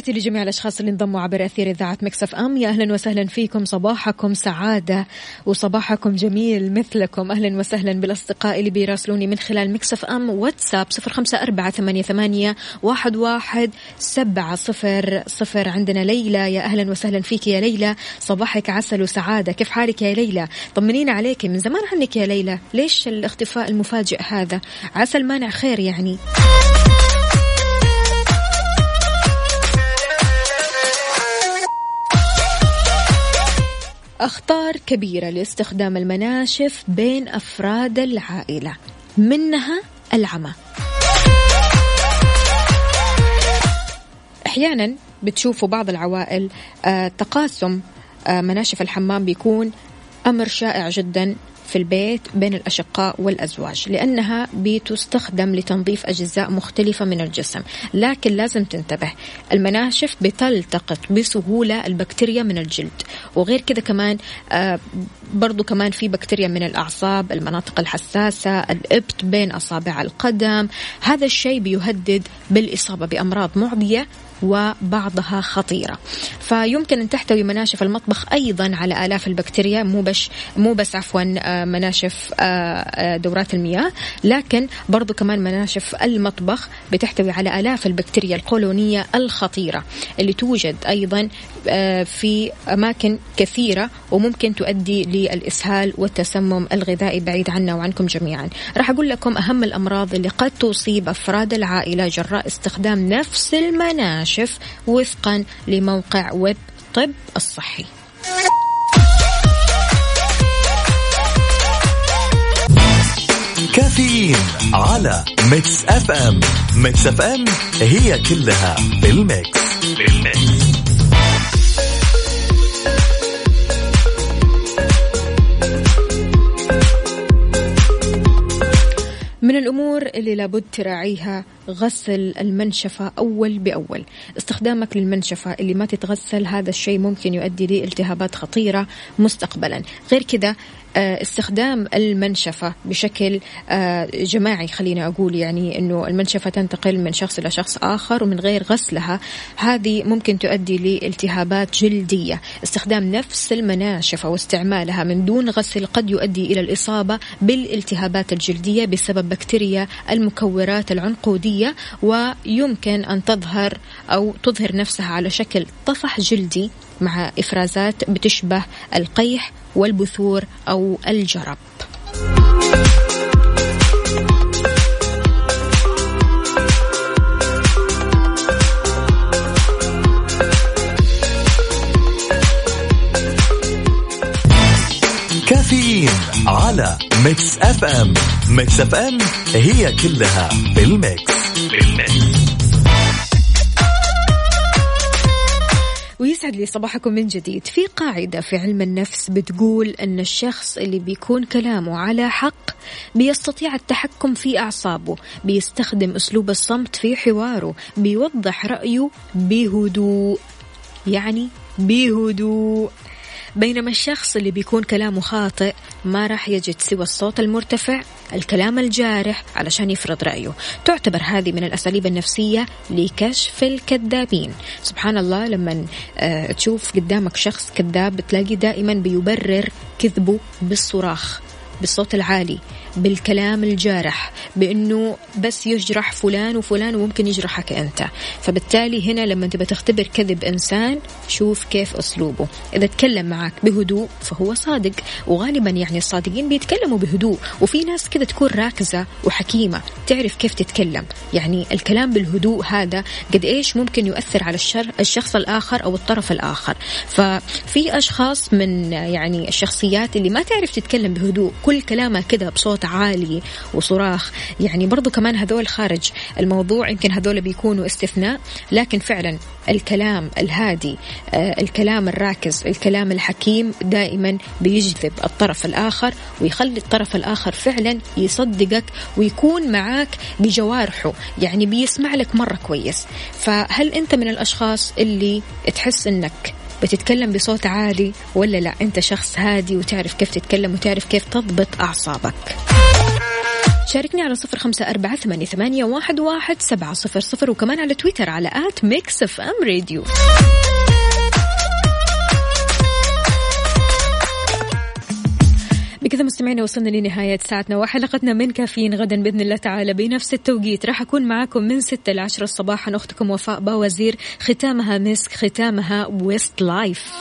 تحياتي لجميع الأشخاص اللي انضموا عبر أثير إذاعة Mix FM. يا أهلا وسهلا فيكم. صباحكم سعادة وصباحكم جميل مثلكم. أهلا وسهلا بالأصدقاء اللي بيراسلوني من خلال Mix FM. واتساب صفر خمسة أربعة ثمانية, ثمانية واحد, واحد سبعة صفر صفر. عندنا ليلى. يا أهلا وسهلا فيك يا ليلى. صباحك عسل وسعادة. كيف حالك يا ليلى؟ طمنينا عليك. من زمان عنك يا ليلى. ليش الاختفاء المفاجئ هذا؟ عسى المانع خير يعني. أخطار كبيرة لاستخدام المناشف بين أفراد العائلة. منها العمى. أحيانا بتشوفوا بعض العوائل آه تقاسم آه مناشف الحمام بيكون أمر شائع جدا. في البيت بين الأشقاء والأزواج لأنها بتستخدم لتنظيف أجزاء مختلفة من الجسم لكن لازم تنتبه المناشف بتلتقط بسهولة البكتيريا من الجلد وغير كذا كمان آه برضو كمان في بكتيريا من الأعصاب المناطق الحساسة الإبط بين أصابع القدم هذا الشيء بيهدد بالإصابة بأمراض معدية وبعضها خطيرة. فيمكن أن تحتوي مناشف المطبخ أيضا على آلاف البكتيريا مو بس مو بس عفوا آه، مناشف آه، آه، دورات المياه لكن برضو كمان مناشف المطبخ بتحتوي على آلاف البكتيريا القولونية الخطيرة اللي توجد أيضا في أماكن كثيرة وممكن تؤدي للإسهال والتسمم الغذائي بعيد عنا وعنكم جميعا. راح أقول لكم أهم الأمراض اللي قد تصيب أفراد العائلة جراء استخدام نفس المناشف الكاشف وفقا لموقع ويب طب الصحي. كافيين على Mix FM. Mix FM هي كلها بال mix بال mix من الأمور اللي لابد تراعيها غسل المنشفة أول بأول. استخدامك للمنشفة اللي ما تتغسل هذا الشيء ممكن يؤدي لالتهابات خطيرة مستقبلا. غير كذا استخدام المنشفة بشكل آه، جماعي خلينا أقول يعني أنه المنشفة تنتقل من شخص إلى شخص آخر ومن غير غسلها هذه ممكن تؤدي لالتهابات جلدية. استخدام نفس المناشفة واستعمالها من دون غسل قد يؤدي إلى الإصابة بالالتهابات الجلدية بسبب بكتيريا المكورات العنقودية ويمكن أن تظهر أو تظهر نفسها على شكل طفح جلدي. مع إفرازات بتشبه القيح والبثور أو الجرب. كافيين على Mix FM. Mix FM هي كلها بال mix. بال mix. ويسعد لي صباحكم من جديد. في قاعدة في علم النفس بتقول أن الشخص اللي بيكون كلامه على حق بيستطيع التحكم في أعصابه بيستخدم أسلوب الصمت في حواره بيوضح رأيه بهدوء يعني بهدوء. بينما الشخص اللي بيكون كلامه خاطئ ما راح يجد سوى الصوت المرتفع الكلام الجارح علشان يفرض رأيه. تعتبر هذه من الأساليب النفسية لكشف الكذابين. سبحان الله لما آه، تشوف قدامك شخص كذاب بتلاقي دائما بيبرر كذبه بالصراخ بالصوت العالي. بالكلام الجارح بأنه بس يجرح فلان وفلان وممكن يجرحك أنت. فبالتالي هنا لما تبى تختبر كذب إنسان شوف كيف أسلوبه. إذا تكلم معك بهدوء فهو صادق. وغالبا يعني الصادقين بيتكلموا بهدوء. وفي ناس كذا تكون راكزة وحكيمة تعرف كيف تتكلم. يعني الكلام بالهدوء هذا قد إيش ممكن يؤثر على الشر الشخص الآخر أو الطرف الآخر. ففي أشخاص من يعني الشخصيات اللي ما تعرف تتكلم بهدوء كل كلامها كذا بصوت بصوت عالي وصراخ. يعني برضو كمان هذول خارج الموضوع يمكن هذول بيكونوا استثناء لكن فعلا الكلام الهادي آه الكلام الراكز الكلام الحكيم دائما بيجذب الطرف الآخر ويخلي الطرف الآخر فعلا يصدقك ويكون معاك بجوارحه. يعني بيسمع لك مرة كويس. فهل أنت من الأشخاص اللي تحس أنك بتتكلم بصوت عالي ولا لا؟ أنت شخص هادي وتعرف كيف تتكلم وتعرف كيف تضبط أعصابك. شاركني على صفر خمسة أربعة ثمانية, ثمانية واحد, واحد سبعة صفر صفر وكمان على تويتر على at Mix FM Radio. بكذا مستمعينا وصلنا لنهاية ساعتنا وحلقتنا من كافيين غدا بإذن الله تعالى بنفس التوقيت. راح أكون معاكم من 6 ل 10 صباحا أختكم وفاء باوزير ختامها مسك ختامها Westlife.